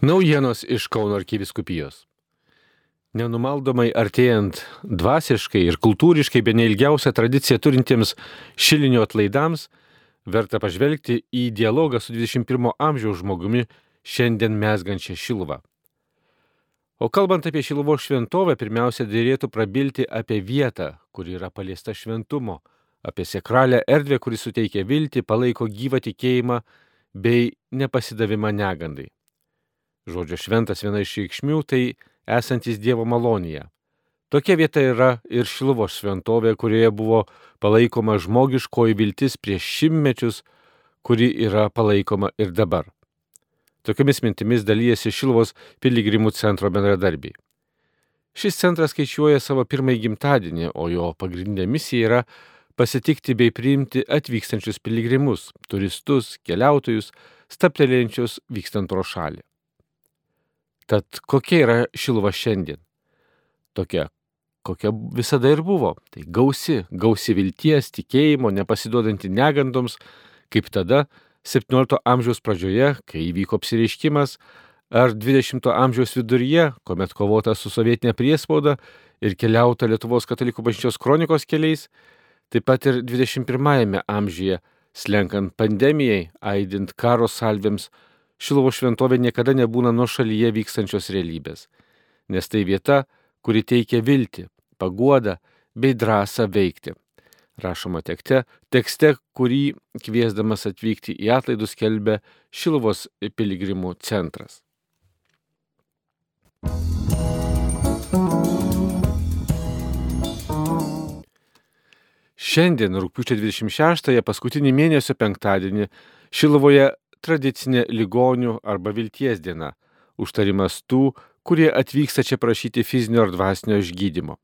Naujienos iš Kauno arkiviskupijos. Nenumaldomai artėjant dvasiškai ir kultūriškai be neilgiausią tradiciją turintiems šilinio atlaidams, verta pažvelgti į dialogą su 21 amžiaus žmogumi šiandien mesgančią šiluvą. O kalbant apie šiluvo šventovę, pirmiausia, dėrėtų prabilti apie vietą, kur yra paliesta šventumo, apie sekralę erdvę, kuri suteikia viltį, palaiko gyvą tikėjimą bei nepasidavimą negandai. Žodžio šventas viena iš reikšmių tai esantis Dievo malonėje. Tokia vieta yra ir Šiluvos šventovė, kurioje buvo palaikoma žmogiškoji viltis prieš šimtmečius, kuri yra palaikoma ir dabar. Tokiamis mintimis dalyjasi Šiluvos piligrimų centro bendradarbiai. Šis centras skaičiuoja savo pirmąjį gimtadienį, o jo pagrindinė misija yra pasitikti bei priimti atvykstančius piligrimus, turistus, keliautojus, staptelėjančius vykstant pro šalį. Tad kokia yra Šiluva šiandien? Tokia, kokia visada ir buvo. Tai gausi, gausi vilties, tikėjimo, nepasiduodanti negandoms, kaip tada 17 amžiaus pradžioje, kai įvyko apsireiškimas, ar 20 amžiaus viduryje, kuomet kovota su sovietinė priespauda ir keliauta Lietuvos katalikų bažnyčios kronikos keliais, taip pat ir 21 amžiuje, slenkant pandemijai, aidint karo salvėms, Šilovo šventovė niekada nebūna nuo šalyje vykstančios realybės, nes tai vieta, kuri teikia viltį, paguodą bei drąsą veikti. Rašoma tekste, tekste, kurį kviesdamas atvykti į atlaidus kelbė Šilovos piligrimų centras. Šiandien, rūpiučio 26-ąją, paskutinį mėnesio penktadienį, Šilovoje tradicinė ligonių arba vilties diena, užtarimas tų, kurie atvyksta čia prašyti fizinio ar dvasinio išgydymo.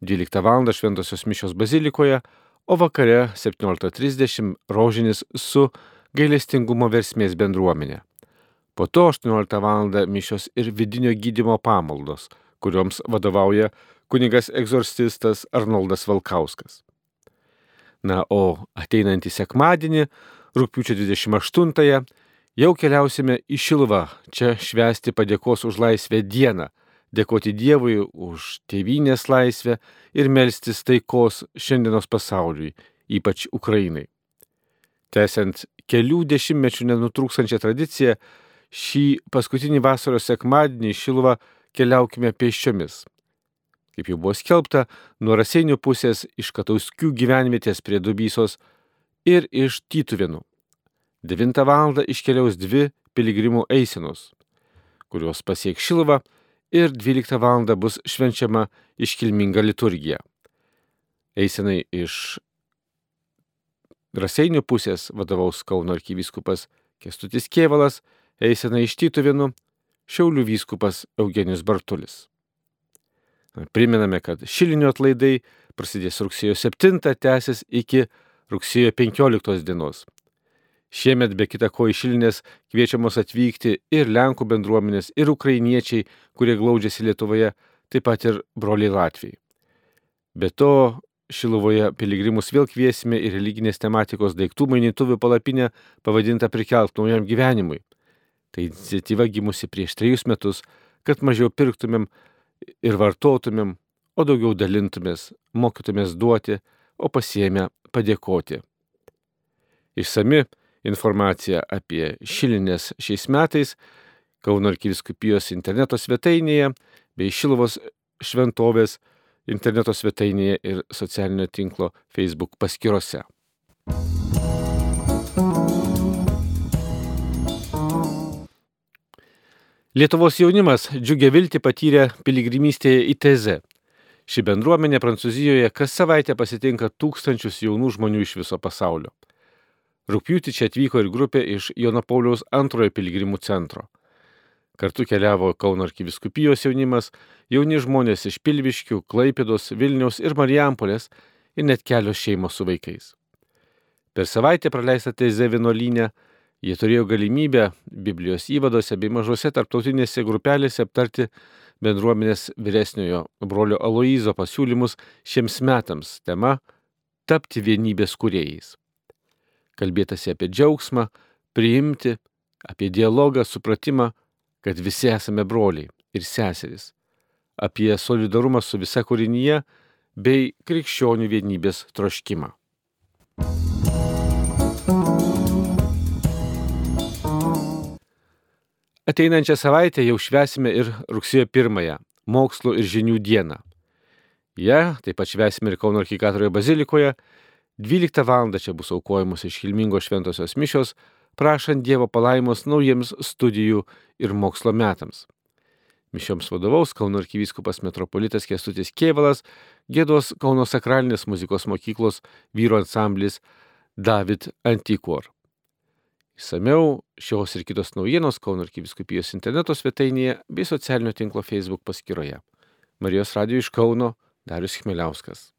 12 val. Šventojios mišios bazilikoje, o vakare 17.30 rožinis su gailestingumo versmės bendruomenė. Po to 18 val. mišios ir vidinio gydimo pamaldos, kurioms vadovauja kunigas egzorcistas Arnoldas Valkauskas. Na, o ateinantį sekmadienį rūpiučio 28-ąją jau keliausime į Šilvą, čia švęsti padėkos už laisvę dieną, dėkoti Dievui už tėvynės laisvę ir melstis taikos šiandienos pasauliui, ypač Ukrainai. Tęsiant kelių dešimtmečių nenutrūkstančią tradiciją, šį paskutinį vasaros sekmadienį Šilvą keliaukime pėsčiomis. Kaip jau buvo skelbta, nuo raseinių pusės iš Katauskių gyvenvietės prie Dubysos ir iš Tytuvinų. 9 val. iškeliaus dvi piligrimų eisenos, kurios pasiek Šilvą ir 12 val. bus švenčiama iškilminga liturgija. Eisenai iš Raseinių pusės vadovaus Kauno arkivyskupas Kestutis Kievalas, eisenai iš Tytuvinų Šiaulių vyskupas Eugenijus Bartulis. Priminame, kad šilinio atlaidai prasidės rugsėjo 7, tęsis iki rugsėjo 15 dienos. Šiemet be kita ko išilinės kviečiamos atvykti ir Lenkų bendruomenės, ir ukrainiečiai, kurie glaudžiasi Lietuvoje, taip pat ir broliai Latvijai. Be to, Šiluvoje piligrimus vėl kviesime į religinės tematikos daiktų mainytuvių palapinę pavadintą Prikelt naujam gyvenimui. Tai iniciatyva gimusi prieš trejus metus, kad mažiau pirktumėm ir vartotumėm, o daugiau dalintumės, mokytumės duoti, o pasiemę padėkoti. Išsami informacija apie šilinės šiais metais Kauno arkiviskupijos interneto svetainėje bei Šilovos šventovės interneto svetainėje ir socialinio tinklo Facebook paskyrose. Lietuvos jaunimas džiugia vilti patyrė piligrimystėje į Tezę. Ši bendruomenė Prancūzijoje kas savaitę pasitinka tūkstančius jaunų žmonių iš viso pasaulio. Rūpjūtį čia atvyko ir grupė iš Jono Pauliaus antrojo piligrimų centro. Kartu keliavo Kauno arkiviskupijos jaunimas, jauni žmonės iš Pilviškių, Klaipėdos, Vilniaus ir Marijampolės ir net kelios šeimos su vaikais. Per savaitę praleistą Teize vienolinę jie turėjo galimybę Biblijos įvadose bei mažose tarptautinėse grupelėse aptarti bendruomenės vyresniojo brolio Aloizo pasiūlymus šiems metams tema - tapti vienybės kuriejais. Kalbėtasi apie džiaugsmą, priimti, apie dialogą, supratimą, kad visi esame broliai ir seserys, apie solidarumą su visa kūrinyje bei krikščionių vienybės troškimą. Ateinančią savaitę jau švesime ir rugsėjo 1-ąją - mokslo ir žinių dieną. Ja, taip pat švesime ir Kauno arkikatoroje bazilikoje. 12 val. čia bus aukojamos iškilmingos šventosios mišios, prašant Dievo palaimos naujiems studijų ir mokslo metams. Mišioms vadovaus Kauno arkivyskupas metropolitas Kestutis Kievalas, gėdos Kauno sakralinės muzikos mokyklos vyro ansamblis David Antikor. Įsameu šios ir kitos naujienos Kauno arkiviskupijos interneto svetainėje bei socialinio tinklo Facebook paskyroje. Marijos radio iš Kauno Darius Chmeliauskas.